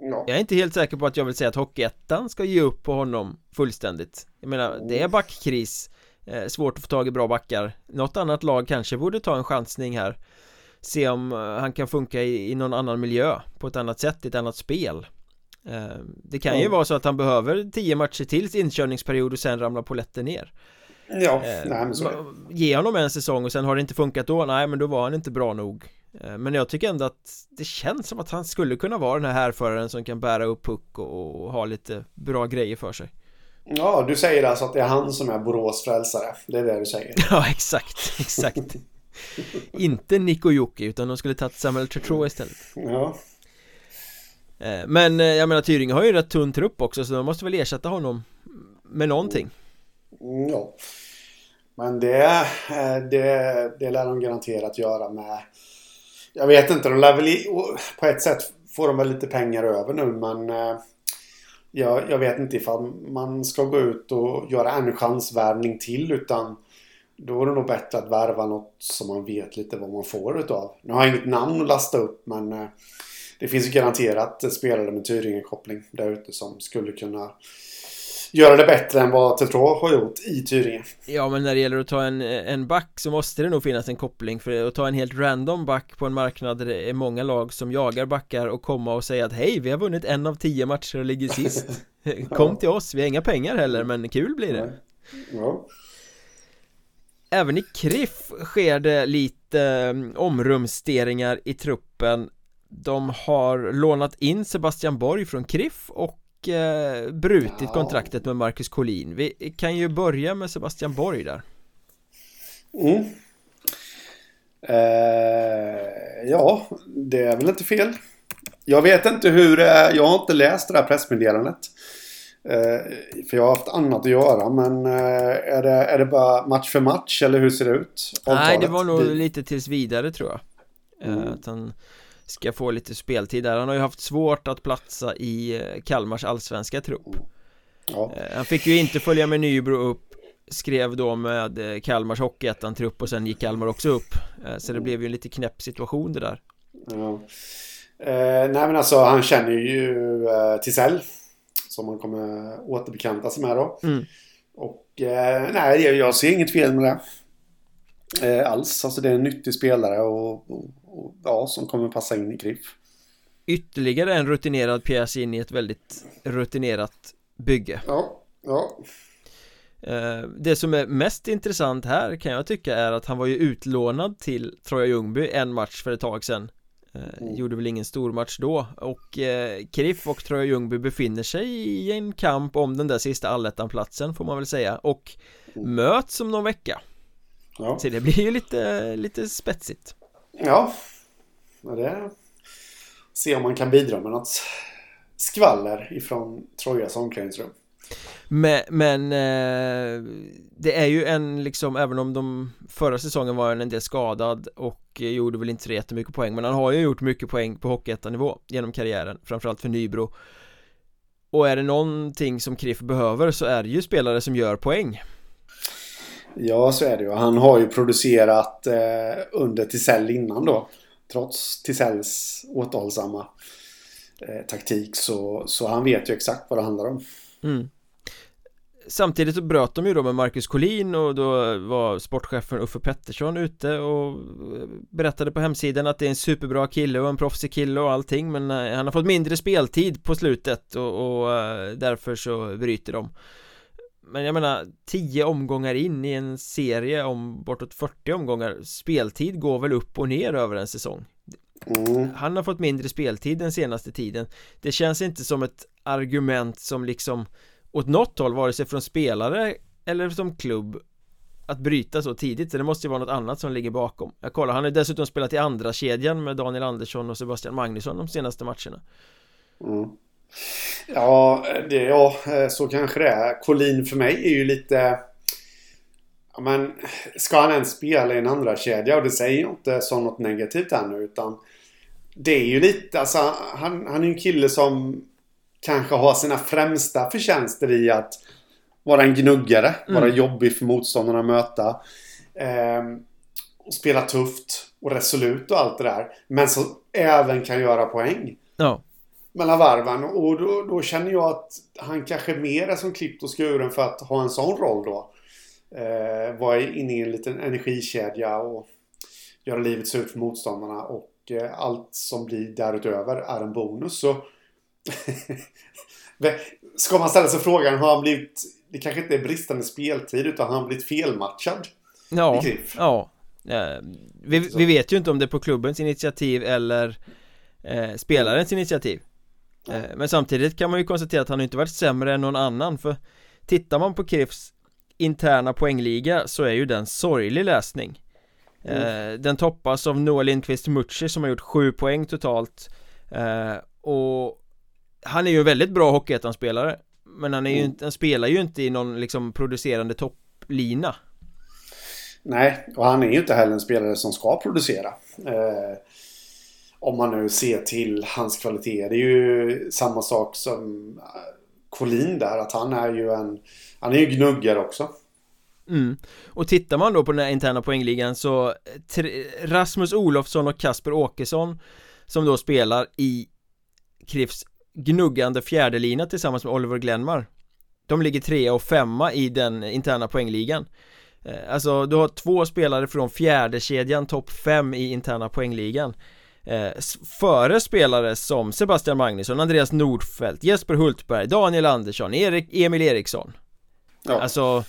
Ja. Jag är inte helt säker på att jag vill säga att Hockeyettan ska ge upp på honom fullständigt. Jag menar, det är backkris eh, Svårt att få tag i bra backar. Något annat lag kanske borde ta en chansning här. Se om eh, han kan funka i, i någon annan miljö På ett annat sätt, i ett annat spel. Eh, Det kan ju Ja. vara så att han behöver tio matcher tills inkörningsperiod och sen ramlar polletten ner. Ja, Eh, nej men så Ge honom en säsong och sen har det inte funkat då, nej men då var han inte bra nog Men jag tycker ändå att det känns som att han skulle kunna vara den här härföraren som kan bära upp puck och, och ha lite bra grejer för sig Ja, du säger alltså att det är han som är Borås frälsare. Det är det du säger. Ja exakt, exakt Inte Nico Jocke utan de skulle tagit Samuel Tretroux istället Ja. Eh, men eh, jag menar Tyringe har ju rätt tunn trupp också så de måste väl ersätta honom med någonting Mm, ja. Men det, eh, det, det lär de garanterat göra med... Jag vet inte, de lär väl i, på ett sätt får de väl lite pengar över nu men eh, jag, jag vet inte ifall man ska gå ut och göra en chansvärvning till utan då är det nog bättre att värva något som man vet lite vad man får utav. Nu har jag inget namn att lasta upp men eh, det finns ju garanterat spelare med Tyringe-koppling där ute som skulle kunna göra det bättre än vad Tetro har gjort i Tyringe. Ja men när det gäller att ta en, en back så måste det nog finnas en koppling för att ta en helt random back på en marknad där det är många lag som jagar backar och komma och säga att hej vi har vunnit en av tio matcher och ligger sist. Kom till oss, vi har inga pengar heller men kul blir det. Ja. Även i KRIF sker det lite mm, omrumsteringar i truppen. De har lånat in Sebastian Borg från KRIF och eh, brutit Ja. kontraktet med Marcus Collin Vi kan ju börja med Sebastian Borg där Mm. Eh, ja, det är väl inte fel. Jag vet inte hur det är. Jag har inte läst det här pressmeddelandet. Eh, för jag har haft annat att göra. Men eh, är, det, är det bara match för match eller hur ser det ut? Nej det Avtalet? var nog lite tills vidare tror jag Eh, Mm. Att han ska få lite speltid där Han har ju haft svårt att platsa i eh, Kalmars allsvenska trupp Ja. Eh, Han fick ju inte följa med Nybro upp Skrev då med eh, Kalmars Hockeyettan-trupp och sen gick Kalmar också upp Så det blev ju en lite knäpp situation det där Ja. Eh, nej men alltså han känner ju eh, Tisell. Som han kommer återbekanta sig med då. Mm. Och eh, nej, jag- jag ser inget fel med det. Eh, alls. Alltså det är en nyttig spelare och, och, och ja, som kommer passa in i KRIF. Ytterligare en rutinerad pjäs in i ett väldigt rutinerat bygge Ja, ja. Eh, Det som är mest intressant här kan jag tycka är att han var ju utlånad till Troja Ljungby en match för ett tag sedan Eh, Mm. Gjorde väl ingen stor match då och eh, KRIF och Troja Ljungby befinner sig i en kamp om den där sista allettan-platsen får man väl säga och Mm. möts om någon vecka Ja, Så det blir ju lite, lite spetsigt ja. ja det... Se om man kan bidra med något skvaller ifrån Trojas omklädningsrum. Men, men eh, det är ju en liksom, även om de förra säsongen var han en del skadad och gjorde väl inte så jättemycket poäng Men han har ju gjort mycket poäng på Hockeyettan-nivå genom karriären, framförallt för Nybro Och är det någonting som Kriff behöver så är det ju spelare som gör poäng Ja, så är det ju. Han har ju producerat eh, under Tisell innan då. Trots Tisells återhållsamma eh, taktik så, så han vet ju exakt vad det handlar om. mm. Samtidigt så bröt de ju då med Marcus Collin och då var sportchefen Uffe Pettersson ute och eh, berättade på hemsidan att det är en superbra kille och en proffsig kille och allting men eh, han har fått mindre speltid på slutet och, och eh, därför så bryter de men jag menar, 10 omgångar in i en serie om bortåt 40 omgångar Speltid går väl upp och ner över en säsong? Mm. han har fått mindre speltid den senaste tiden. Det känns inte som ett argument som liksom åt något håll, vare sig från spelare eller som klubb att bryta så tidigt, så det måste ju vara något annat som ligger bakom. Jag kollar, han har dessutom spelat i andra kedjan med Daniel Andersson och Sebastian Magnusson de senaste matcherna. Mm. Ja, det, ja, eh, så kanske det är. Collin för mig är ju lite... Ja, men ska han ens spela i en andra kedja? Och det säger jag inte som något negativt här nu utan Det är ju lite, alltså han, han är ju en kille som Kanske har sina främsta förtjänster i att Vara en gnuggare, vara jobbig för motståndarna att möta ehm, och Spela tufft och resolut och allt det där Men så även kan göra poäng. Ja, mellan varven och då, då känner jag att han kanske mer är som klippt och skuren för att ha en sån roll då. Eh, vara inne i en liten energikedja och göra livet surt för motståndarna och eh, allt som blir därutöver är en bonus. Så Ska man ställa sig frågan, har han blivit... Det kanske inte är bristande speltid utan har han blivit felmatchad? ja, ja Eh, vi, vi vet ju inte om det är på klubbens initiativ eller eh, spelarens initiativ Men samtidigt kan man ju konstatera att han inte varit sämre än någon annan för Tittar man på KIFs interna poängliga så är ju den sorglig läsning eh, Den toppas av Noah Lindqvist Mucci som har gjort sju poäng totalt eh, Och Han är ju en väldigt bra Hockeyettan-spelare Men han, är ju Mm. inte, han spelar ju inte i någon liksom producerande topplina Nej, och han är ju inte heller en spelare som ska producera. Eh, om man nu ser till hans kvalitet. Det är ju samma sak som eh, Collin där. Att han är ju en... Han är ju gnuggare också. Mm. Och tittar man då på den här interna poängligan så Rasmus Olofsson och Kasper Åkesson Som då spelar i Krifs gnuggande fjärdelina tillsammans med Oliver Glenmar De ligger trea och femma i den interna poängligan eh, Alltså du har två spelare från fjärde kedjan topp fem i interna poängligan eh, Före spelare som Sebastian Magnusson, Andreas Nordfeldt, Jesper Hultberg, Daniel Andersson, Erik, Emil Eriksson Ja. Alltså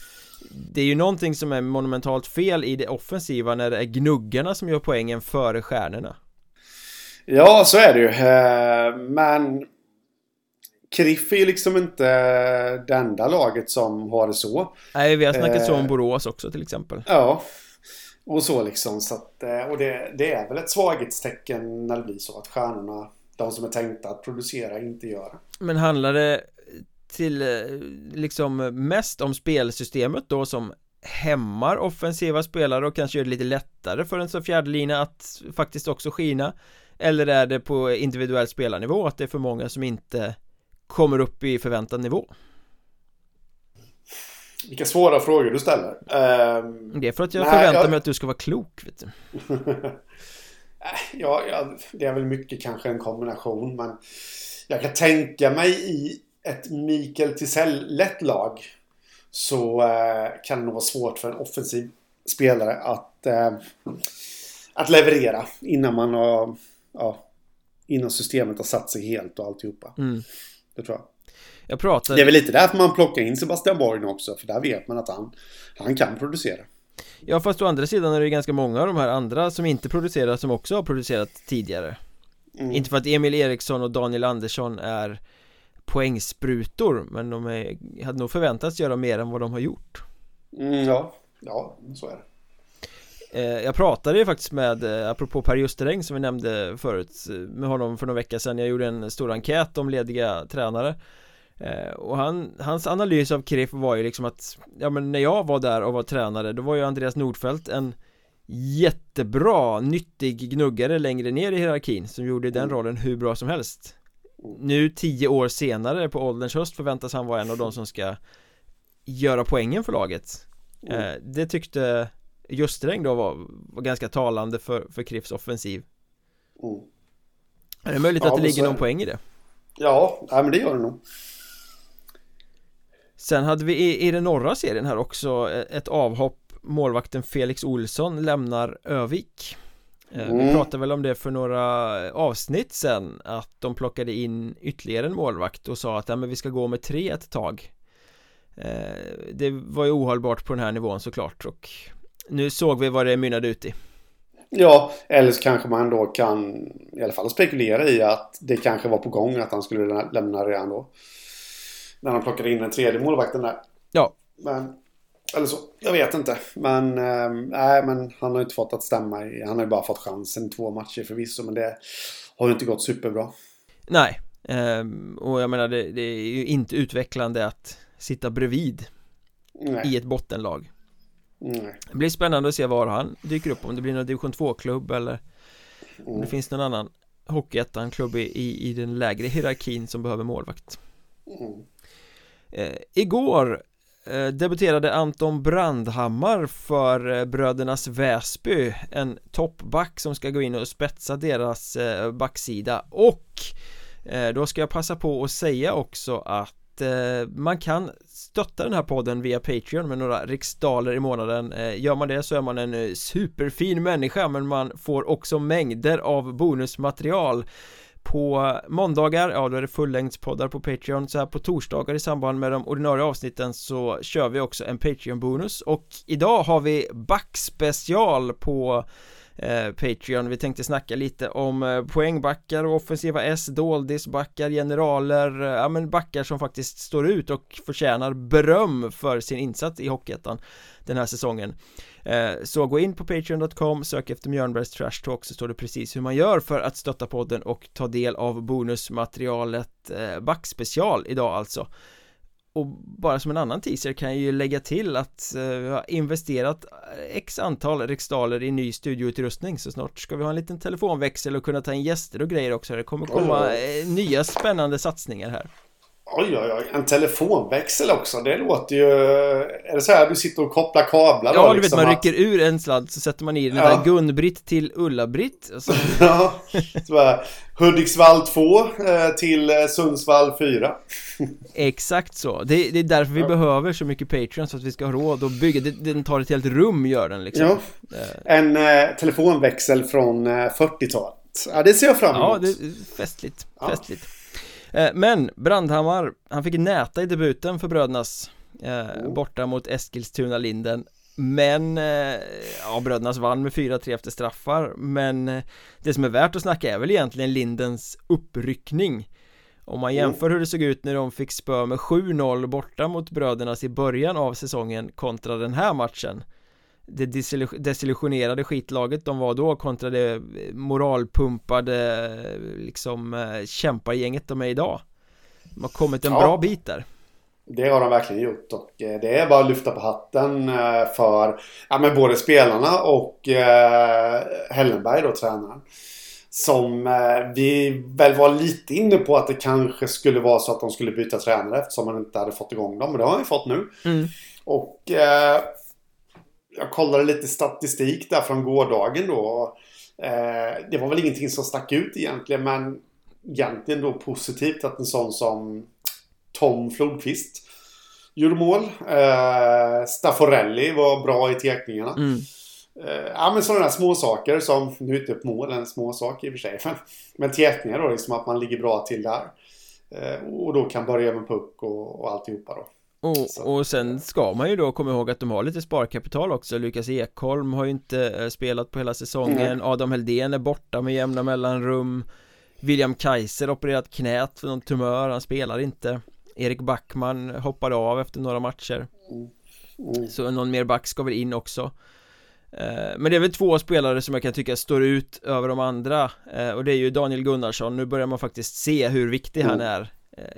Det är ju någonting som är monumentalt fel i det offensiva när det är gnuggarna som gör poängen före stjärnorna Ja, så är det ju. Eh, Men Kriff är ju liksom inte det enda laget som har det så. Nej, vi har snackat så Eh. om Borås också till exempel Ja. Och så liksom. Så att, eh, och det, det är väl ett svaghetstecken när det blir så att stjärnorna, de som är tänkta att producera, inte gör det. Men handlar det till eh, liksom mest om spelsystemet då som hämmar offensiva spelare och kanske gör det lite lättare för en så fjärdelina att faktiskt också skina Eller är det på individuell spelarnivå att det är för många som inte kommer upp i förväntad nivå? Vilka svåra frågor du ställer. Ehm, Det är för att jag Nej, förväntar jag- mig att du ska vara klok vet du ja, ja, det är väl mycket kanske en kombination. Men jag kan tänka mig i ett Mikael Tisell-lätt lag så eh, kan det nog vara svårt för en offensiv spelare att, eh, att leverera innan man har ja, innan systemet har satt sig helt och alltihopa. mm. Det tror jag. Jag pratade Det är väl lite därför man plockar in Sebastian Borg också. För där vet man att han, han kan producera. Ja fast å andra sidan är det ganska många av de här andra som inte producerar som också har producerat tidigare Mm. Inte för att Emil Eriksson och Daniel Andersson är poängsprutor men de är, hade nog förväntats göra mer än vad de har gjort Mm, ja. ja, så är det. eh, Jag pratade ju faktiskt med, eh, apropå Per Justeräng som vi nämnde förut eh, med honom för några veckor sedan Jag gjorde en stor enkät om lediga tränare Och han, hans analys av Kriff var ju liksom att Ja men när jag var där och var tränare då var ju Andreas Nordfeldt en Jättebra, nyttig gnuggare längre ner i hierarkin som gjorde den rollen hur bra som helst Nu tio år senare på ålderns höst förväntas han vara en av de som ska Göra poängen för laget eh, Det tyckte Justräng då var, var ganska talande för, för Kriffs offensiv Mm. Är det möjligt Ja, att det ligger någon poäng i det? Ja, ja, men det gör det nog. Sen hade vi i, i den norra serien här också eh, ett avhopp Målvakten Felix Olsson lämnar Övik Eh, Vi Mm. pratade väl om det för några avsnitt sen Att de plockade in ytterligare en målvakt och sa att ja, men vi ska gå med tre ett tag Eh, Det var ju ohållbart på den här nivån såklart och Nu såg vi vad det mynnade ut i Ja, eller så kanske man då kan i alla fall spekulera i att det kanske var på gång att han skulle lä- lämna redan då. När han plockade in den tredje målvakten där. Ja, Men, eller så. Jag vet inte. Men, ehm, nej, men han har ju inte fått att stämma. Han har ju bara fått chansen i två matcher förvisso. Men det har ju inte gått superbra. nej Ehm, Och jag menar det, det är ju inte utvecklande att sitta bredvid Nej. i ett bottenlag nej. Det blir spännande att se var han dyker upp Om det blir någon division 2-klubb eller om Mm. det finns någon annan Hockeyettan-klubb i, i den lägre hierarkin som behöver målvakt Mm eh, Igår eh, debuterade Anton Brandhammar för eh, brödernas Väsby En toppback som ska gå in och spetsa deras eh, backsida. Och eh, då ska jag passa på att säga också att eh, man kan stötta den här podden via Patreon med några riksdaler i månaden. Eh, gör man det så är man en eh, superfin människa men man får också mängder av bonusmaterial på måndagar, ja då är det fullängdspoddar på Patreon. Så här på torsdagar i samband med de ordinarie avsnitten så kör vi också en Patreon-bonus. Och idag har vi backspecial på Eh, patreon. Vi tänkte snacka lite om eh, poängbackar och offensiva S, doldisbackar, generaler eh, Ja men backar som faktiskt står ut och förtjänar beröm för sin insats i Hockeyettan Den här säsongen. Så gå in på Patreon.com, sök efter Mjörnbergs Trash Talk så står det precis hur man gör för att stötta podden och ta del av bonusmaterialet Backspecial idag alltså och bara som en annan teaser kan jag ju lägga till att uh, vi har investerat x antal riksdaler i ny studioutrustning. Så snart ska vi ha en liten telefonväxel och kunna ta in gäster och grejer också. Det kommer komma uh, nya spännande satsningar här Oj, oj, oj. En telefonväxel också. Det låter ju... Är det så här du sitter och kopplar kablar Ja, då, du liksom vet man att... rycker ur en sladd så sätter man i den Ja. där Gun-Britt till Ulla-Britt och så... Ja, så här, Hudiksvall 2 eh, till eh, Sundsvall 4. Exakt så, det, det är därför vi behöver så mycket Patreon så att vi ska ha råd att bygga, det, den tar ett helt rum gör den liksom Ja. Eh, En eh, telefonväxel från eh, 40-talet. Ja, det ser jag fram emot. Ja, det är festligt, Ja. festligt Men Brandhammar, han fick näta i debuten för brödernas eh, Borta mot Eskilstuna-Linden Men, eh, ja brödernas vann med 4-3 efter straffar. Men eh, det som är värt att snacka är väl egentligen Lindens uppryckning. Om man jämför hur det såg ut när de fick spö med 7-0 borta mot brödernas i början av säsongen kontra den här matchen det desillu- desillusionerade skitlaget de var då kontra det moralpumpade liksom eh, kämpargänget de är idag De har kommit en Ja. bra bit där Det har de verkligen gjort och eh, det är bara att lyfta på hatten eh, för ja, men både spelarna och eh, Hellenberg då, tränaren. Som eh, vi väl var lite inne på att det kanske skulle vara så att de skulle byta tränare eftersom man inte hade fått igång dem. Men det har vi fått nu. Mm. Och eh, jag kollade lite statistik där från gårdagen då. Eh, det var väl ingenting som stack ut egentligen men egentligen då positivt att en sån som Tom Flodqvist gjorde mål. Eh, Stafforelli var bra i tekningarna. mm. Eh, ja men sådana där små saker som, nu är inte ett mål en små sak i och för sig. Men, men då, liksom att man ligger bra till där. Eh, och då kan börja med puck och, och alltihopa då. Och, och sen ska man ju då komma ihåg att de har lite sparkapital också. Lukas Ekholm har ju inte eh, spelat på hela säsongen. Adam Heldén är borta med jämna mellanrum. William Kaiser opererat knät för någon tumör, han spelar inte. Erik Backman hoppade av efter några matcher. Mm. Så någon mer back ska väl in också. Eh, Men det är väl två spelare som jag kan tycka står ut över de andra. Eh, Och det är ju Daniel Gunnarsson, nu börjar man faktiskt se hur viktig han Mm. är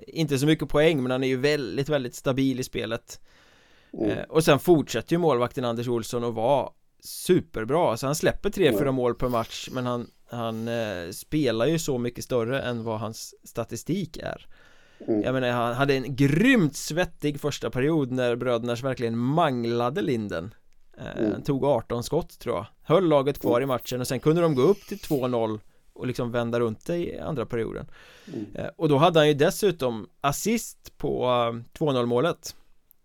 Inte så mycket poäng men han är ju väldigt, väldigt stabil i spelet Mm. Eh, Och sen fortsätter ju målvakten Anders Olsson att vara superbra Alltså han släpper 3-4 Mm. mål per match men han, han eh, spelar ju så mycket större än vad hans statistik är Mm. Jag menar han hade en grymt svettig första period när brödernas verkligen manglade Linden eh. Han tog 18 skott tror jag Höll laget kvar i matchen och sen kunde de gå upp till 2-0 och liksom vända runt det i andra perioden Mm. eh, Och då hade han ju dessutom assist på eh, 2-0 målet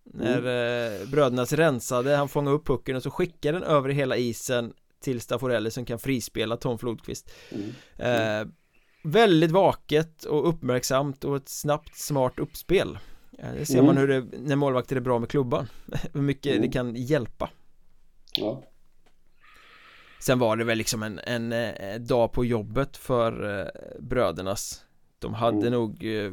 När Mm. eh, brödernas rensade, han fångade upp pucken och så skickade den över hela isen till Stafforelli som kan frispela Tom Flodqvist Mm. Eh, väldigt vaket och uppmärksamt och ett snabbt smart uppspel eh, Det ser Mm. man hur det, när målvakter är bra med klubban Hur mycket Mm. det kan hjälpa Ja. Sen var det väl liksom en, en, eh, dag på jobbet för eh, brödernas De hade Mm. nog eh,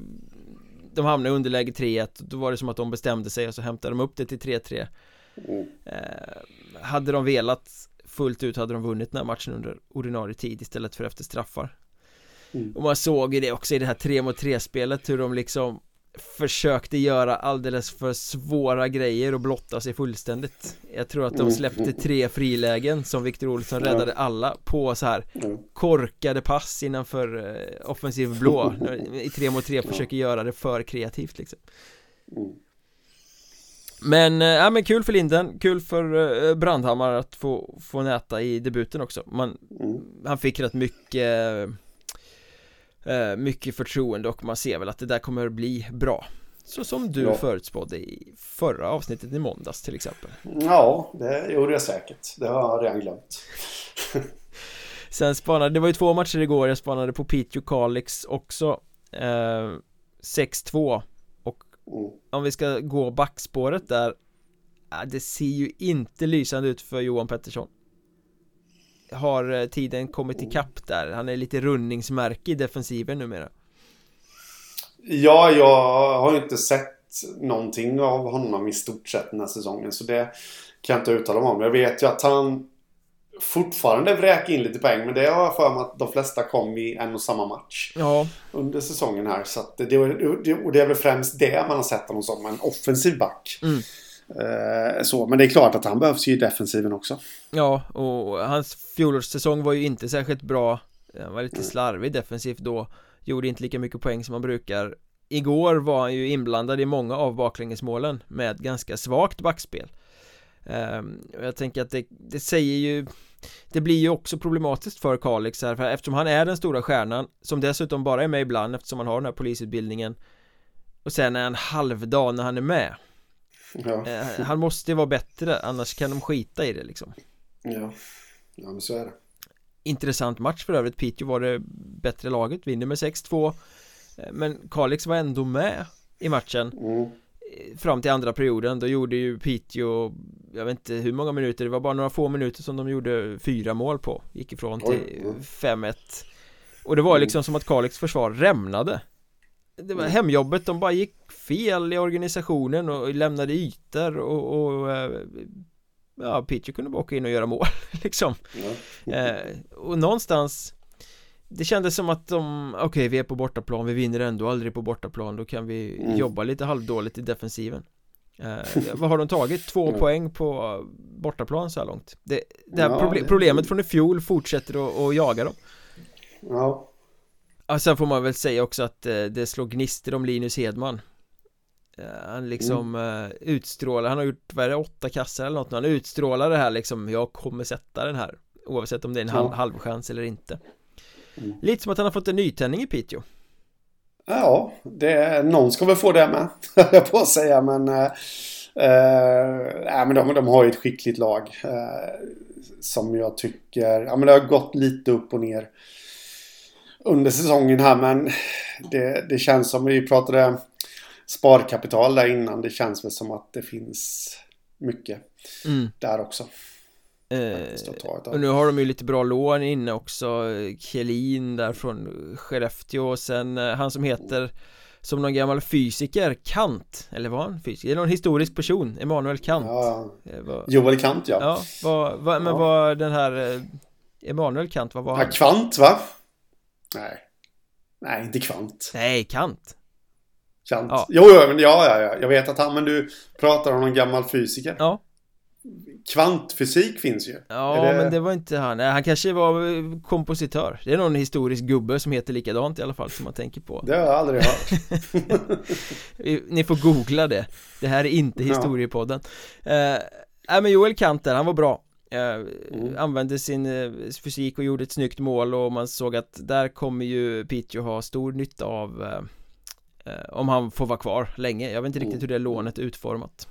De hamnade i underläge 3-1 Då var det som att de bestämde sig och så hämtade de upp det till 3-3 Mm. eh, Hade de velat fullt ut hade de vunnit den här matchen under ordinarie tid istället för efter straffar Mm. Och man såg ju det också i det här 3 mot 3 spelet hur de liksom Försökte göra alldeles för svåra grejer och blotta sig fullständigt. Jag tror att de Mm. släppte tre frilägen som Viktor Olsson räddade alla på så här korkade pass innanför eh, offensiv blå. I 3 mot 3 försöker göra det för kreativt liksom. Mm. Men, eh, ja men kul för Linden, kul för eh, Brandhammar att få, få näta i debuten också. Man, Mm. han fick rätt mycket Mycket förtroende och man ser väl att det där kommer att bli bra Så som du Ja. förutspådde i förra avsnittet i måndags till exempel Ja, det gjorde jag säkert. Det har jag redan glömt. Sen spanade, det var ju två matcher igår, jag spanade på Piteå Kalix också eh, 6-2 Mm. Om vi ska gå backspåret där Det ser ju inte lysande ut för Johan Pettersson har eh, tiden kommit ikapp där? Han är lite rundningsmärke i defensiven numera Ja, jag har inte sett någonting av honom i stort sett den här säsongen. Så det kan jag inte uttala mig om. Jag vet ju att han fortfarande vräker in lite poäng. Men det har jag för mig att de flesta kom i en och samma match. Ja Under säsongen här. Så det, och det är väl främst det man har sett honom som. En offensiv back. Mm. Eh, så, men det är klart att han behövs ju i defensiven också. Ja, och hans fjolårssäsong var ju inte särskilt bra. Han var lite slarvig defensivt då. Gjorde inte lika mycket poäng som han brukar. Igår var han ju inblandad i många av baklängesmålen med ganska svagt backspel. Ehm, och Jag tänker att det, det säger ju Det blir ju också problematiskt för Kalix här för eftersom han är den stora stjärnan Som dessutom bara är med ibland eftersom han har den här polisutbildningen Och sen är han halvdag när han är med. Ja, uh, Han måste vara bättre annars kan de skita i det liksom. Ja. ja men så är det. Intressant match för övrigt. Piteå var det bättre laget, vinner med 6-2 Eh, Men Kalix var ändå med i matchen. Mm. eh, Fram till andra perioden, då gjorde ju Piteå Jag vet inte hur många minuter, det var bara några få minuter som de gjorde fyra mål på. Gick ifrån till Oj, mm. 5-1 Och det var liksom som att Kalix försvar rämnade Det var Mm. hemjobbet, de bara gick fel i organisationen och lämnade ytor och, och eh, Ja, Piteå kunde bara åka in och göra mål liksom Ja. Eh, och någonstans Det kändes som att de, okej vi är på bortaplan, vi vinner ändå aldrig på bortaplan Då kan vi Mm. jobba lite halvdåligt i defensiven eh, Vad har de tagit? Två Mm. poäng på bortaplan så här långt Det, det här Ja, proble- det- problemet från i fjol fortsätter att, att jaga dem Ja. Ja, Sen får man väl säga också att eh, det slår gnistor om Linus Hedman Eh, Han liksom Mm. eh, utstrålar, han har gjort, vad är det, åtta kassar eller något Han utstrålar det här liksom, jag kommer sätta den här Oavsett om det är en halv, Ja. halvchans eller inte Mm. Lite som att han har fått en nytändning i Piteå Ja, det, någon ska väl få det med. jag på att säga. Men, eh, eh, men de, de har ju ett skickligt lag. Eh, som jag tycker... Ja, men det har gått lite upp och ner. Under säsongen här. Men det, det känns som... Vi pratade sparkapital där innan. Det känns väl som att det finns mycket mm. där också. eh. Och nu har de ju lite bra lån inne också Kelin där från Skellefteå och sen eh, han som heter Som någon gammal fysiker, Kant Eller var han fysiker? Det är någon historisk person, Emanuel Kant Ja, Eh, Joel Kant ja. Ja, vad, vad, men Ja. vad den här eh, Emanuel Kant, vad var ja. han? Kvant va? Nej. Nej, inte Kvant. Nej, Kant Kant. Ja. Jo, jo, men ja, ja, ja. Jag vet att han, men du pratar om någon gammal fysiker. Ja, Kvantfysik finns ju. ja det- men det var inte han, han kanske var eh, kompositör Det är någon historisk gubbe som heter likadant i alla fall som man tänker på Det har jag aldrig hört. Ni får googla det Det här är inte Ja. historiepodden eh, Nej men Joel Kanter, han var bra Mm. Använde sin eh, fysik och gjorde ett snyggt mål och man såg att där kommer ju Piteå ha stor nytta av eh, eh, Om han får vara kvar länge Jag vet inte riktigt Mm. hur det lånet är utformat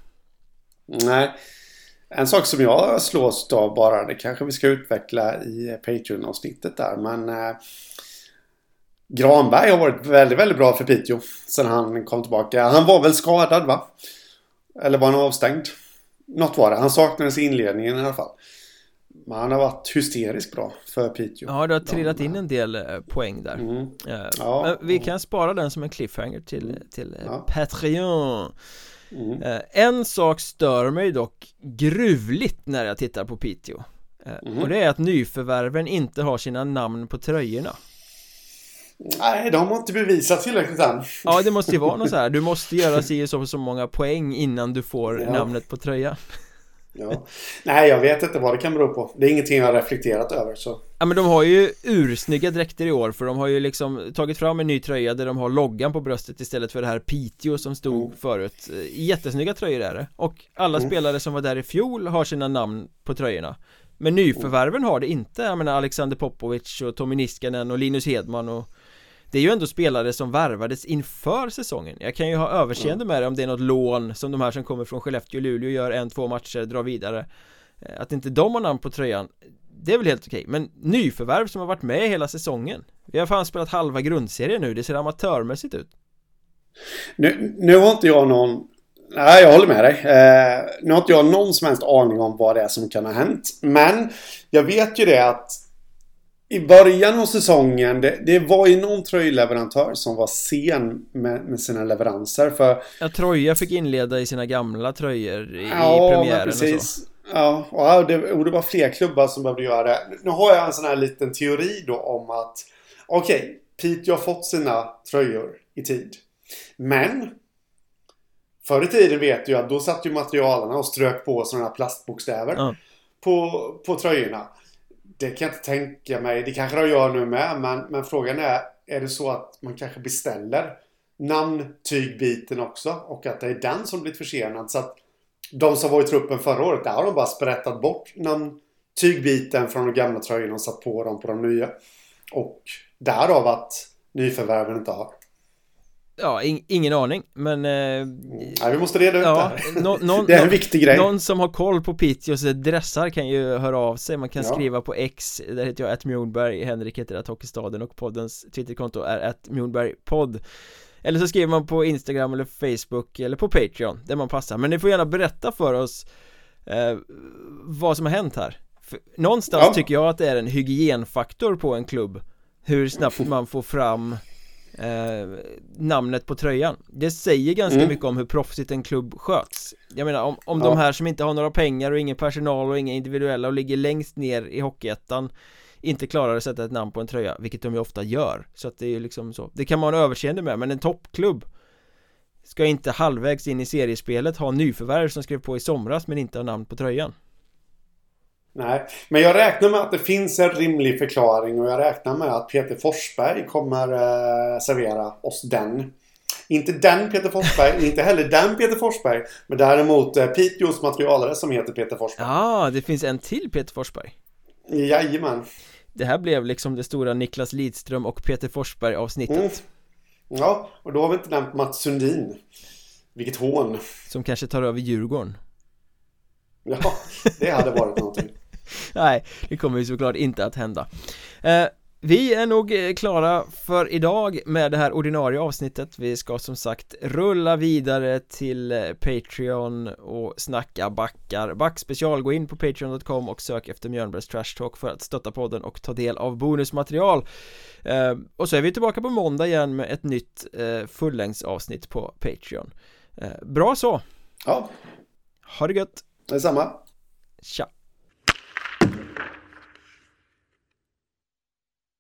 Nej. En sak som jag slås av bara, det kanske vi ska utveckla i Patreon-avsnittet där, men eh, Granberg har varit väldigt, väldigt bra för Piteå sen han kom tillbaka. Han var väl skadad va? Eller var han avstängd? Något var det. Han saknades i inledningen i alla fall. Men han har varit hysteriskt bra för Piteå. Ja, det har trillat in en del eh, poäng där Mm. Eh, Ja. Men vi kan spara den som en cliffhanger till, till eh, Ja. Patreon Mm. En sak stör mig dock gruvligt när jag tittar på Piteå Mhm. Och det är att nyförvärven inte har sina namn på tröjorna Nej, de har inte bevisat tillräckligt än. Ja det måste ju vara något så här, du måste göra si och så, så många poäng innan du får Ja. namnet på tröjan Ja. Nej, jag vet inte vad det kan bero på. Det är ingenting jag har reflekterat över. Så. Ja men de har ju ursnygga dräkter i år för de har ju liksom tagit fram en ny tröja där de har loggan på bröstet istället för det här Piteå som stod Mm. förut Jättesnygga tröjor är det och alla Mm. spelare som var där i fjol har sina namn på tröjorna Men nyförvärven har det inte, jag menar Alexander Popovic och Tommy Niskanen och Linus Hedman och Det är ju ändå spelare som värvades inför säsongen. Jag kan ju ha överseende med det om det är något lån som de här som kommer från Skellefteå och Luleå gör en, två matcher, drar vidare. Eh, Att inte de har namn på tröjan Det är väl helt okej, men nyförvärv som har varit med hela säsongen. Vi har fan spelat halva grundserien nu, det ser amatörmässigt ut. Nu, nu har inte jag någon Nej, jag håller med dig. Eh, nu har inte jag någon som helst aning om vad det är som kan ha hänt. Men jag vet ju det att i början av säsongen, det, det var ju någon tröjleverantör som var sen med, med sina leveranser. För, Ja, Troja fick inleda i sina gamla tröjor i, ja, i premiären och så precis. Ja, och det, och det var fler klubbar som behövde göra det. Nu har jag en sån här liten teori då om att okej, okay, Piteå har fått sina tröjor i tid. Men Förr i tiden vet jag att då satt ju materialarna och strök på sådana här plastbokstäver Ja. på, på tröjorna. Det kan jag inte tänka mig. Det kanske de gör nu med. Men, men frågan är, är det så att man kanske beställer namntygbiten också? Och att det är den som blivit försenad. Så att de som var i truppen förra året, där har de bara sprättat bort namntygbiten från de gamla tröjorna och satt på dem på de nya. Och därav att nyförvärven inte har. Ja, in, ingen aning, men... Eh, Nej, vi måste reda ut ja, det här. nå- någon, Det är en viktig grej. Någon som har koll på Piteås dressar kan ju höra av sig Man kan Ja. skriva på X, där heter jag att Mjornberg Henrik heter att Hockeystaden och poddens Twitterkonto är att Mjornbergpodd Eller så skriver man på Instagram eller Facebook eller på Patreon, där man passar Men ni får gärna berätta för oss eh, vad som har hänt här för Någonstans Ja. tycker jag att det är en hygienfaktor på en klubb Hur snabbt man får fram eh, namnet på tröjan. Det säger ganska Mm. mycket om hur proffsigt en klubb sköts. Jag menar om, om Ja. de här som inte har några pengar och ingen personal och inga individuella och ligger längst ner i Hockeyettan inte klarar att sätta ett namn på en tröja, vilket de ju ofta gör. Så att det är ju liksom så. Det kan man ha överseende med, men en toppklubb Ska inte halvvägs in i seriespelet ha nyförvärv som skrev på i somras men inte har namn på tröjan Nej, men jag räknar med att det finns en rimlig förklaring och jag räknar med att Peter Forsberg kommer eh, servera oss den. Inte den Peter Forsberg, inte heller den Peter Forsberg, men däremot eh, Piteås materialare som heter Peter Forsberg. Ja, det finns en till Peter Forsberg Jajamän. Det här blev liksom det stora Niklas Lidström och Peter Forsberg avsnittet Mm. Ja, och då har vi inte nämnt Mats Sundin. Vilket hån. Som kanske tar över Djurgården Ja, det hade varit någonting. Nej, det kommer ju såklart inte att hända. Eh, Vi är nog eh, klara för idag med det här ordinarie avsnittet. Vi ska som sagt rulla vidare till eh, Patreon och snacka backar. Backspecial, gå in på patreon.com och sök efter Mjölnbergs Trash Talk för att stötta podden och ta del av bonusmaterial. Eh, Och så är vi tillbaka på måndag igen med ett nytt fullängdsavsnitt på Patreon. Bra så, Ja, ha det gött, detsamma. tja